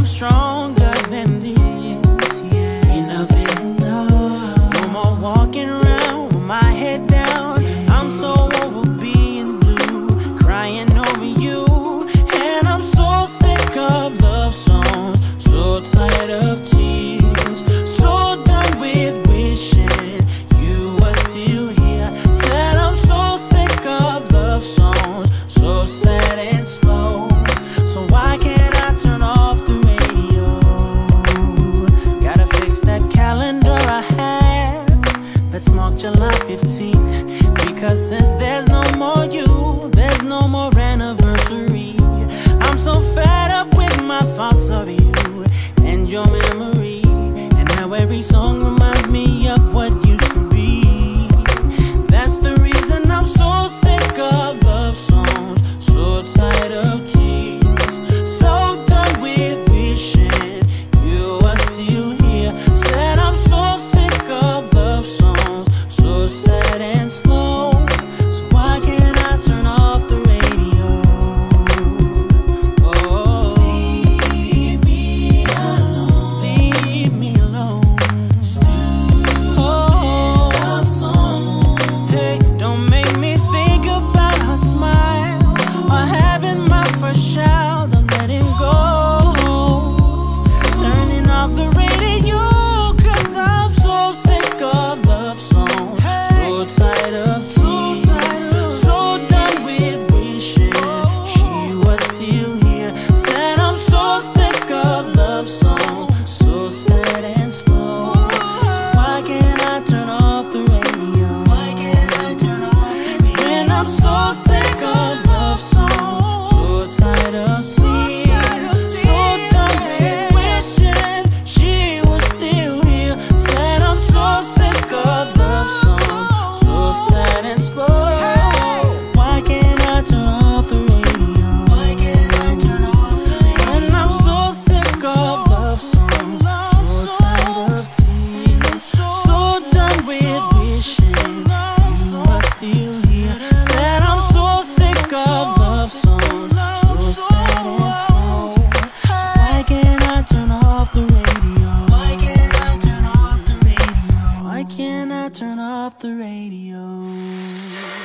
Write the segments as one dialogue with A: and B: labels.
A: I'm stronger than this. Every song reminds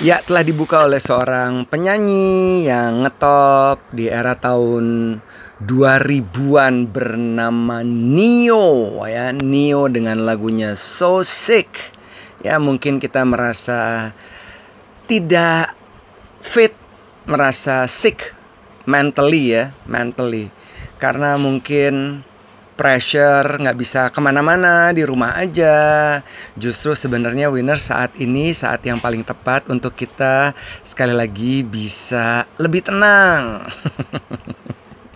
B: Ya, telah dibuka oleh seorang penyanyi yang ngetop di era tahun 2000-an bernama Nio ya. Nio dengan lagunya So Sick. Ya, mungkin kita merasa tidak fit, merasa sick mentally ya, mentally. Karena mungkin pressure nggak bisa ke mana-mana di rumah aja. Justru sebenarnya winner saat ini saat yang paling tepat untuk kita sekali lagi bisa lebih tenang.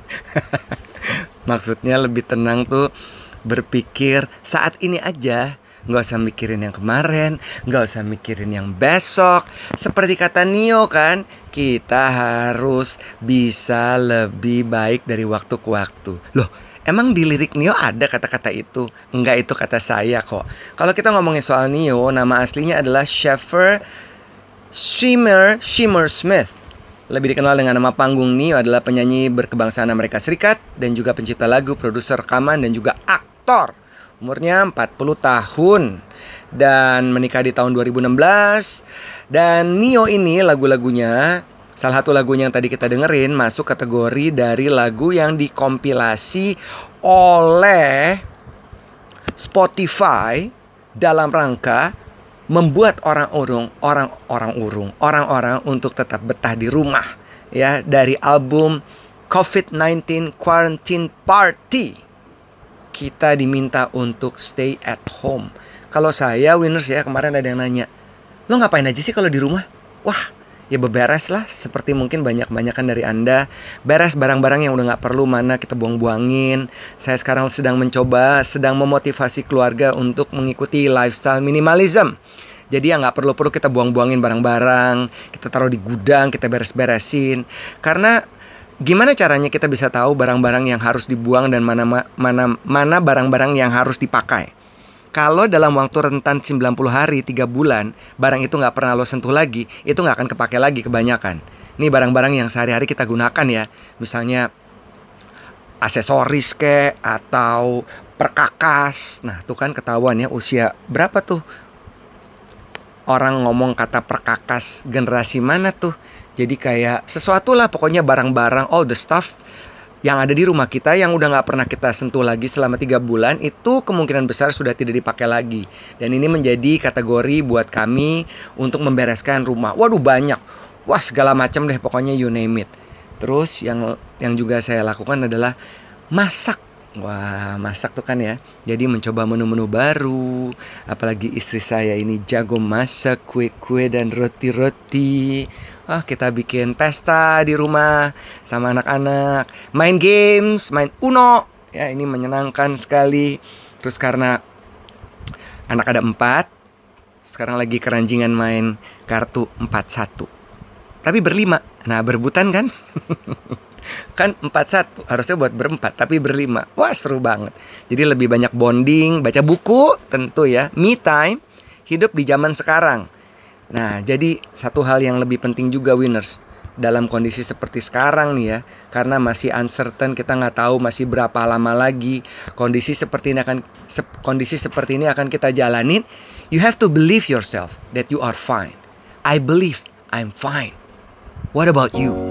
B: Maksudnya lebih tenang tuh berpikir saat ini aja. Nggak usah mikirin yang kemarin nggak usah mikirin yang besok. Seperti kata Nio kan kita harus bisa lebih baik dari waktu ke waktu. Loh Emang di lirik Nio ada kata-kata itu? Enggak itu kata saya kok. Kalau kita ngomongin soal Nio, nama aslinya adalah Sheffer Shimmer Shimmer Smith. Lebih dikenal dengan nama panggung Nio adalah penyanyi berkebangsaan Amerika Serikat dan juga pencipta lagu, produser rekaman dan juga aktor. Umurnya 40 tahun dan menikah di tahun 2016. Dan Nio ini lagu-lagunya Salah satu lagunya yang tadi kita dengerin masuk kategori dari lagu yang dikompilasi oleh Spotify dalam rangka membuat orang urung, orang-orang urung, orang-orang untuk tetap betah di rumah ya dari album COVID-19 Quarantine Party. Kita diminta untuk stay at home. Kalau saya winners ya kemarin ada yang nanya, "Lo ngapain aja sih kalau di rumah?" Wah, ya beberes lah seperti mungkin banyak-banyakan dari Anda. Beres barang-barang yang udah nggak perlu mana kita buang-buangin. Saya sekarang sedang mencoba sedang memotivasi keluarga untuk mengikuti lifestyle minimalism. Jadi ya nggak perlu-perlu kita buang-buangin barang-barang kita taruh di gudang kita beres-beresin. Karena gimana caranya kita bisa tahu barang-barang yang harus dibuang dan mana mana mana barang-barang yang harus dipakai kalau dalam waktu rentan 90 hari, 3 bulan, barang itu nggak pernah lo sentuh lagi, itu nggak akan kepake lagi kebanyakan. Ini barang-barang yang sehari-hari kita gunakan ya. Misalnya aksesoris ke atau perkakas. Nah, tuh kan ketahuan ya usia berapa tuh orang ngomong kata perkakas generasi mana tuh. Jadi kayak sesuatu lah pokoknya barang-barang all the stuff yang ada di rumah kita yang udah nggak pernah kita sentuh lagi selama tiga bulan itu kemungkinan besar sudah tidak dipakai lagi dan ini menjadi kategori buat kami untuk membereskan rumah waduh banyak wah segala macam deh pokoknya you name it terus yang yang juga saya lakukan adalah masak Wah, masak tuh kan ya. Jadi mencoba menu-menu baru. Apalagi istri saya ini jago masak kue-kue dan roti-roti. Ah, kita bikin pesta di rumah sama anak-anak. Main games, main Uno. Ya, ini menyenangkan sekali. Terus karena anak ada empat, sekarang lagi keranjingan main kartu empat satu. Tapi berlima. Nah, berebutan kan? kan empat satu harusnya buat berempat tapi berlima wah seru banget jadi lebih banyak bonding baca buku tentu ya me time hidup di zaman sekarang nah jadi satu hal yang lebih penting juga winners dalam kondisi seperti sekarang nih ya karena masih uncertain kita nggak tahu masih berapa lama lagi kondisi seperti ini akan se kondisi seperti ini akan kita jalanin. You have to believe yourself that you are fine. I believe I'm fine. What about you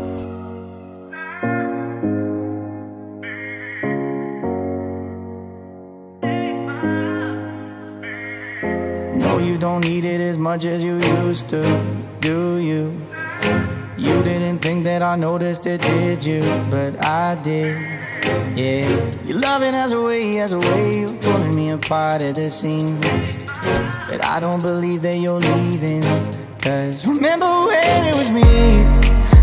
C: much as you used to, do you? You didn't think that I noticed it, did you? But I did. Yeah, your loving has a way, has a way of pulling me apart at the seams. But I don't believe that you're leaving. Cause remember when it was me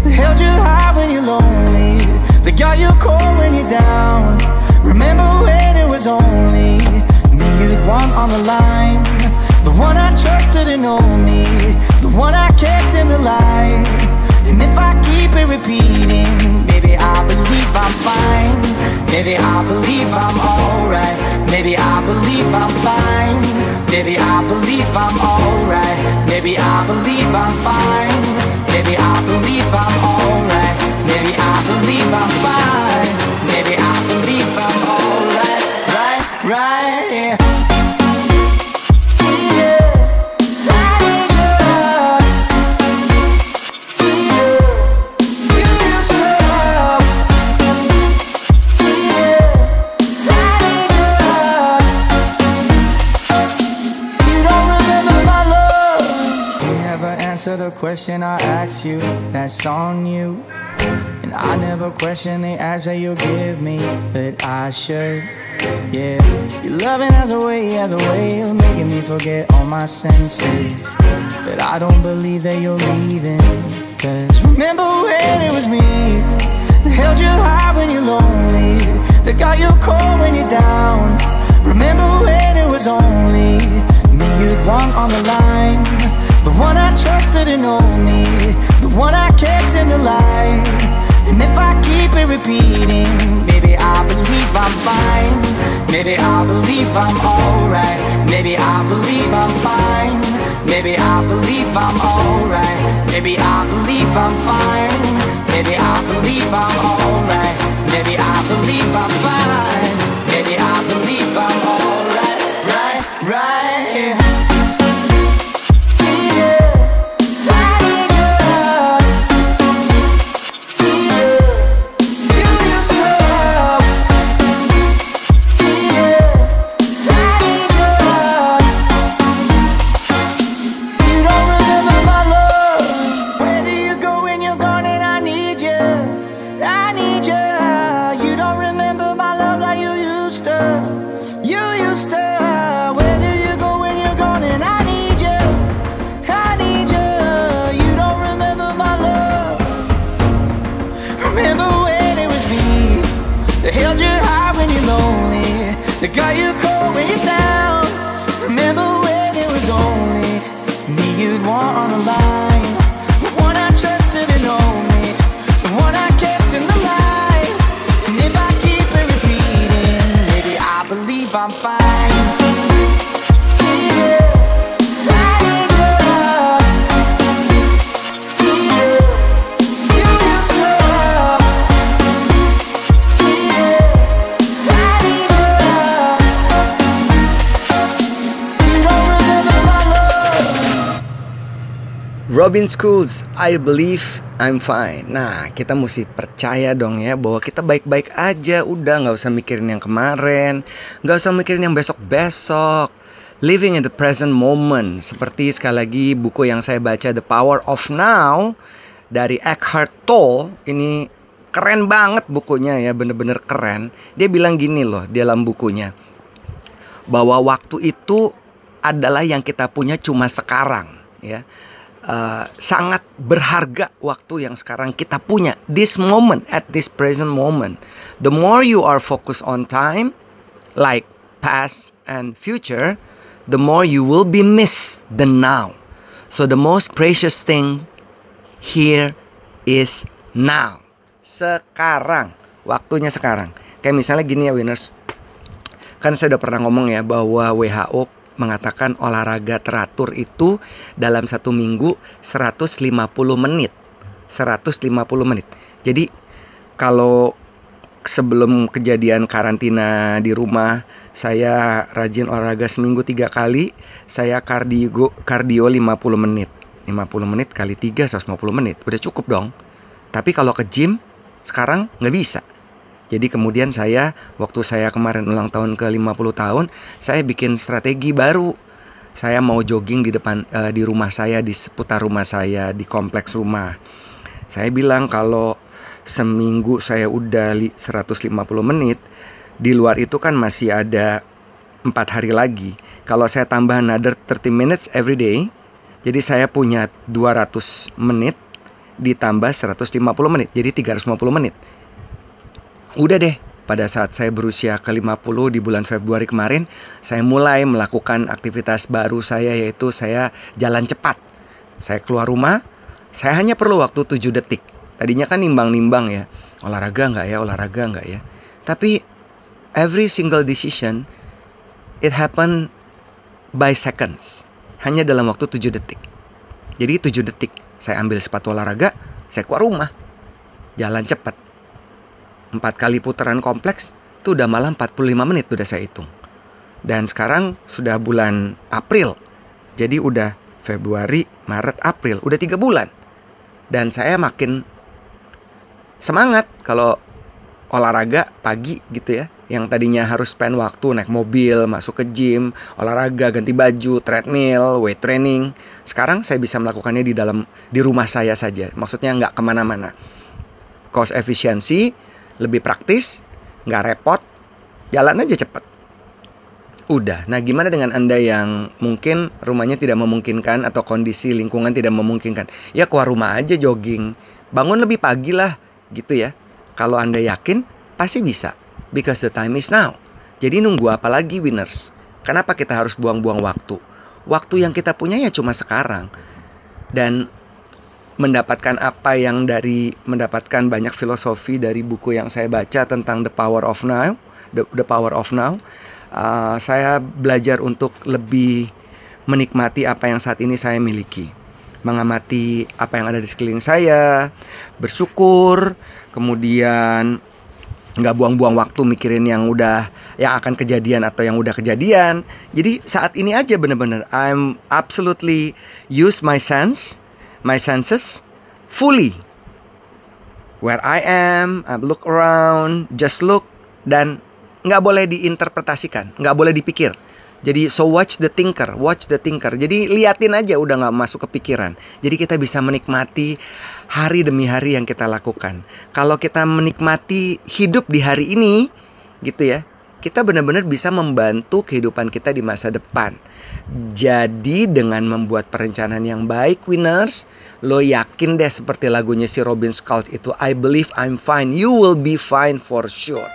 C: that held you high when you're lonely, that got you cold when you're down. Remember when it was only me you'd want on the line, one I trusted and know me, the one I kept in the light. And if I keep it repeating, maybe I believe I'm fine. Maybe I believe I'm alright. Maybe I believe I'm fine. Maybe I believe I'm alright. Maybe I believe I'm fine. Maybe I believe I'm alright. Maybe I believe I'm fine. Maybe I believe I'm alright. Right, right, Answer the question I asked you, that's on you. And I never question the answer you give me, but I should. Yeah, your loving has a way, has a way of making me forget all my senses. But I don't believe that you're leaving. Cause remember when it was me that held you high when you're lonely, that got you cold when you're down. Remember when it was only me you'd want on the line, the one I trusted and me, the one I kept in the light. And if I keep it repeating, maybe I believe I'm fine. Maybe I believe I'm alright. Maybe I believe I'm fine. Maybe I believe I'm alright. Maybe I believe I'm fine. Maybe I believe I'm alright. Maybe I believe I'm fine.
B: Robin Schools, I believe I'm fine. Nah, kita mesti percaya dong ya bahwa kita baik-baik aja. Udah nggak usah mikirin yang kemarin, nggak usah mikirin yang besok-besok. Living in the present moment. Seperti sekali lagi buku yang saya baca The Power of Now dari Eckhart Tolle. Ini keren banget bukunya ya, bener-bener keren. Dia bilang gini loh di dalam bukunya. Bahwa waktu itu adalah yang kita punya cuma sekarang ya uh, sangat berharga waktu yang sekarang kita punya. This moment at this present moment the more you are focused on time like past and future the more you will be miss the now. So the most precious thing here is now. Sekarang. Waktunya sekarang. Kayak misalnya gini ya winners. Kan saya udah pernah ngomong ya bahwa WHO mengatakan olahraga teratur itu dalam satu minggu 150 menit. 150 menit. Jadi kalau sebelum kejadian karantina di rumah saya rajin olahraga seminggu tiga kali saya kardio kardio 50 menit 50 menit kali 3 150 menit udah cukup dong tapi kalau ke gym sekarang nggak bisa jadi kemudian saya waktu saya kemarin ulang tahun ke 50 tahun, saya bikin strategi baru. Saya mau jogging di depan uh, di rumah saya di seputar rumah saya di kompleks rumah. Saya bilang kalau seminggu saya udah 150 menit, di luar itu kan masih ada empat hari lagi. Kalau saya tambah another 30 minutes every day, jadi saya punya 200 menit ditambah 150 menit, jadi 350 menit. Udah deh, pada saat saya berusia ke-50 di bulan Februari kemarin, saya mulai melakukan aktivitas baru saya yaitu saya jalan cepat. Saya keluar rumah, saya hanya perlu waktu 7 detik. Tadinya kan nimbang-nimbang ya, olahraga nggak ya, olahraga nggak ya. Tapi every single decision it happen by seconds. Hanya dalam waktu 7 detik. Jadi 7 detik saya ambil sepatu olahraga, saya keluar rumah. Jalan cepat empat kali putaran kompleks itu udah malah 45 menit udah saya hitung. Dan sekarang sudah bulan April. Jadi udah Februari, Maret, April, udah tiga bulan. Dan saya makin semangat kalau olahraga pagi gitu ya. Yang tadinya harus spend waktu naik mobil, masuk ke gym, olahraga, ganti baju, treadmill, weight training. Sekarang saya bisa melakukannya di dalam di rumah saya saja. Maksudnya nggak ke mana-mana. Cost efisiensi, lebih praktis, nggak repot, jalan aja cepet. Udah, nah gimana dengan Anda yang mungkin rumahnya tidak memungkinkan atau kondisi lingkungan tidak memungkinkan? Ya keluar rumah aja jogging, bangun lebih pagi lah gitu ya. Kalau Anda yakin, pasti bisa. Because the time is now. Jadi nunggu apa lagi winners? Kenapa kita harus buang-buang waktu? Waktu yang kita punya ya cuma sekarang. Dan mendapatkan apa yang dari mendapatkan banyak filosofi dari buku yang saya baca tentang the power of now, the, the power of now. Uh, saya belajar untuk lebih menikmati apa yang saat ini saya miliki, mengamati apa yang ada di sekeliling saya, bersyukur, kemudian nggak buang-buang waktu mikirin yang udah yang akan kejadian atau yang udah kejadian. Jadi saat ini aja bener-bener I'm absolutely use my sense my senses fully. Where I am, I look around, just look dan nggak boleh diinterpretasikan, nggak boleh dipikir. Jadi so watch the thinker, watch the thinker. Jadi liatin aja udah nggak masuk ke pikiran. Jadi kita bisa menikmati hari demi hari yang kita lakukan. Kalau kita menikmati hidup di hari ini, gitu ya, kita benar-benar bisa membantu kehidupan kita di masa depan. Jadi dengan membuat perencanaan yang baik, winners, lo yakin deh seperti lagunya si Robin Scott itu I believe I'm fine you will be fine for sure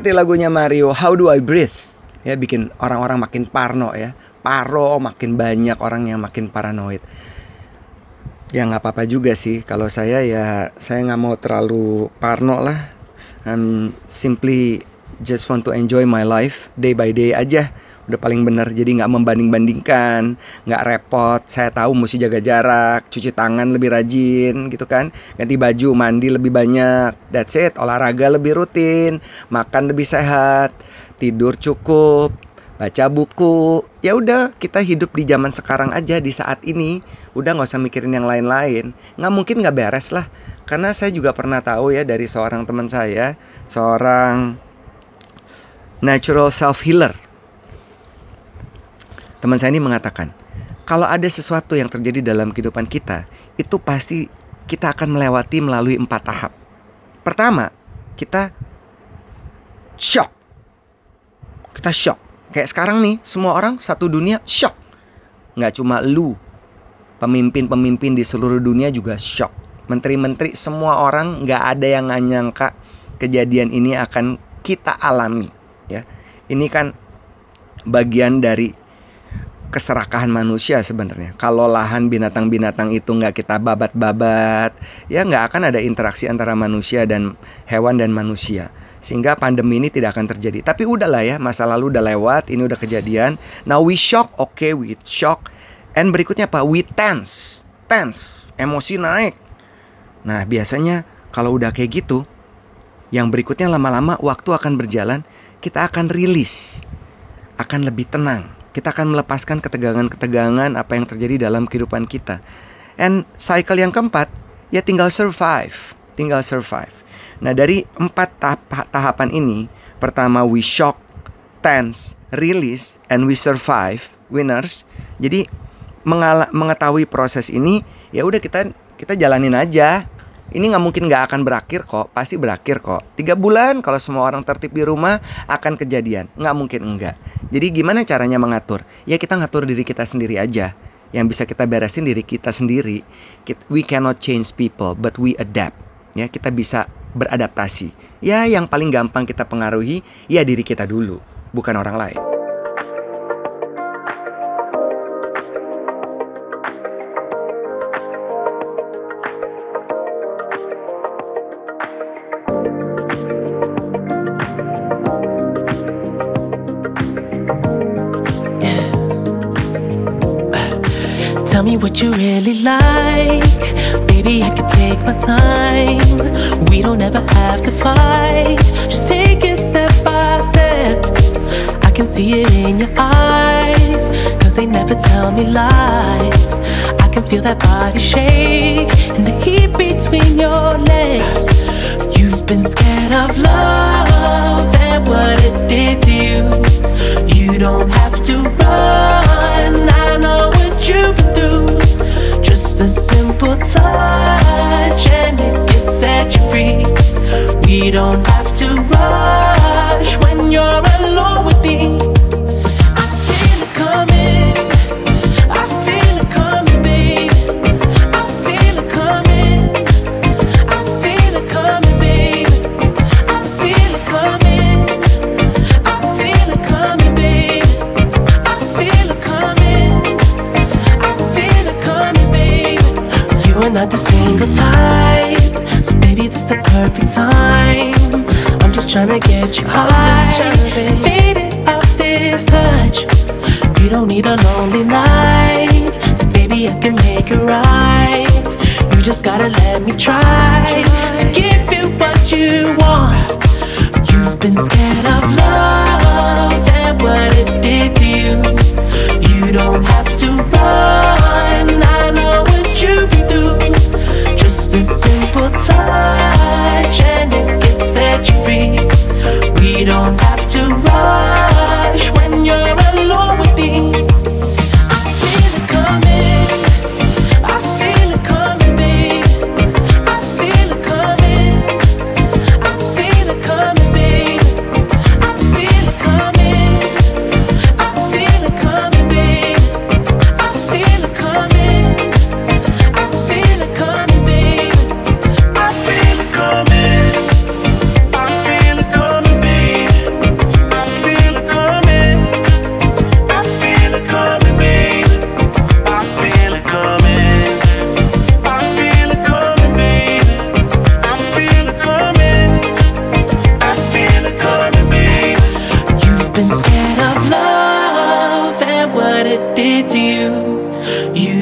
B: Seperti lagunya Mario, How Do I Breathe? Ya bikin orang-orang makin parno ya. Paro makin banyak orang yang makin paranoid. Ya nggak apa-apa juga sih. Kalau saya ya saya nggak mau terlalu parno lah. I'm simply just want to enjoy my life day by day aja. Udah paling bener. Jadi nggak membanding-bandingkan, nggak repot. Saya tahu mesti jaga jarak, cuci tangan lebih rajin gitu kan. Ganti baju, mandi lebih banyak. That's it. Olahraga lebih rutin, makan lebih sehat, tidur cukup, baca buku. Ya udah, kita hidup di zaman sekarang aja di saat ini. Udah nggak usah mikirin yang lain-lain. Nggak mungkin nggak beres lah. Karena saya juga pernah tahu ya dari seorang teman saya, seorang natural self healer. Teman saya ini mengatakan, kalau ada sesuatu yang terjadi dalam kehidupan kita, itu pasti kita akan melewati melalui empat tahap. Pertama, kita shock. Kita shock. Kayak sekarang nih, semua orang satu dunia shock. Nggak cuma lu, pemimpin-pemimpin di seluruh dunia juga shock. Menteri-menteri semua orang nggak ada yang nyangka kejadian ini akan kita alami. Ya, ini kan bagian dari keserakahan manusia sebenarnya. Kalau lahan binatang-binatang itu nggak kita babat-babat, ya nggak akan ada interaksi antara manusia dan hewan dan manusia. Sehingga pandemi ini tidak akan terjadi. Tapi udahlah ya, masa lalu udah lewat, ini udah kejadian. Now we shock, oke okay, we shock. And berikutnya apa? We tense, tense, emosi naik. Nah biasanya kalau udah kayak gitu, yang berikutnya lama-lama waktu akan berjalan, kita akan rilis, akan lebih tenang kita akan melepaskan ketegangan-ketegangan apa yang terjadi dalam kehidupan kita. And cycle yang keempat, ya tinggal survive, tinggal survive. Nah dari empat tahap tahapan ini, pertama we shock, tense, release, and we survive, winners. Jadi mengetahui proses ini, ya udah kita kita jalanin aja ini nggak mungkin nggak akan berakhir kok pasti berakhir kok. Tiga bulan kalau semua orang tertib di rumah akan kejadian. Nggak mungkin enggak jadi gimana caranya mengatur? Ya kita ngatur diri kita sendiri aja. Yang bisa kita beresin diri kita sendiri. We cannot change people but we adapt. Ya kita bisa beradaptasi. Ya yang paling gampang kita pengaruhi ya diri kita dulu bukan orang lain
D: what you really like. Baby, I can take my time. We don't ever have to fight. Just take it step by step. I can see it in your eyes. Cause they never tell me lies. I can feel that body shake and the heat between your legs. You've been scared of love and what it did to you. You don't have to run. I know Just a simple touch and it you free. We don't have to rush when you're alone with me. 起航。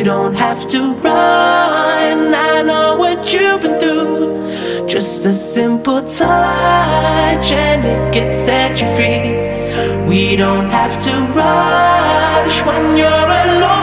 D: Don't have to run. I know what you've been through. Just a simple touch and it can set you free. We don't have to rush when you're alone.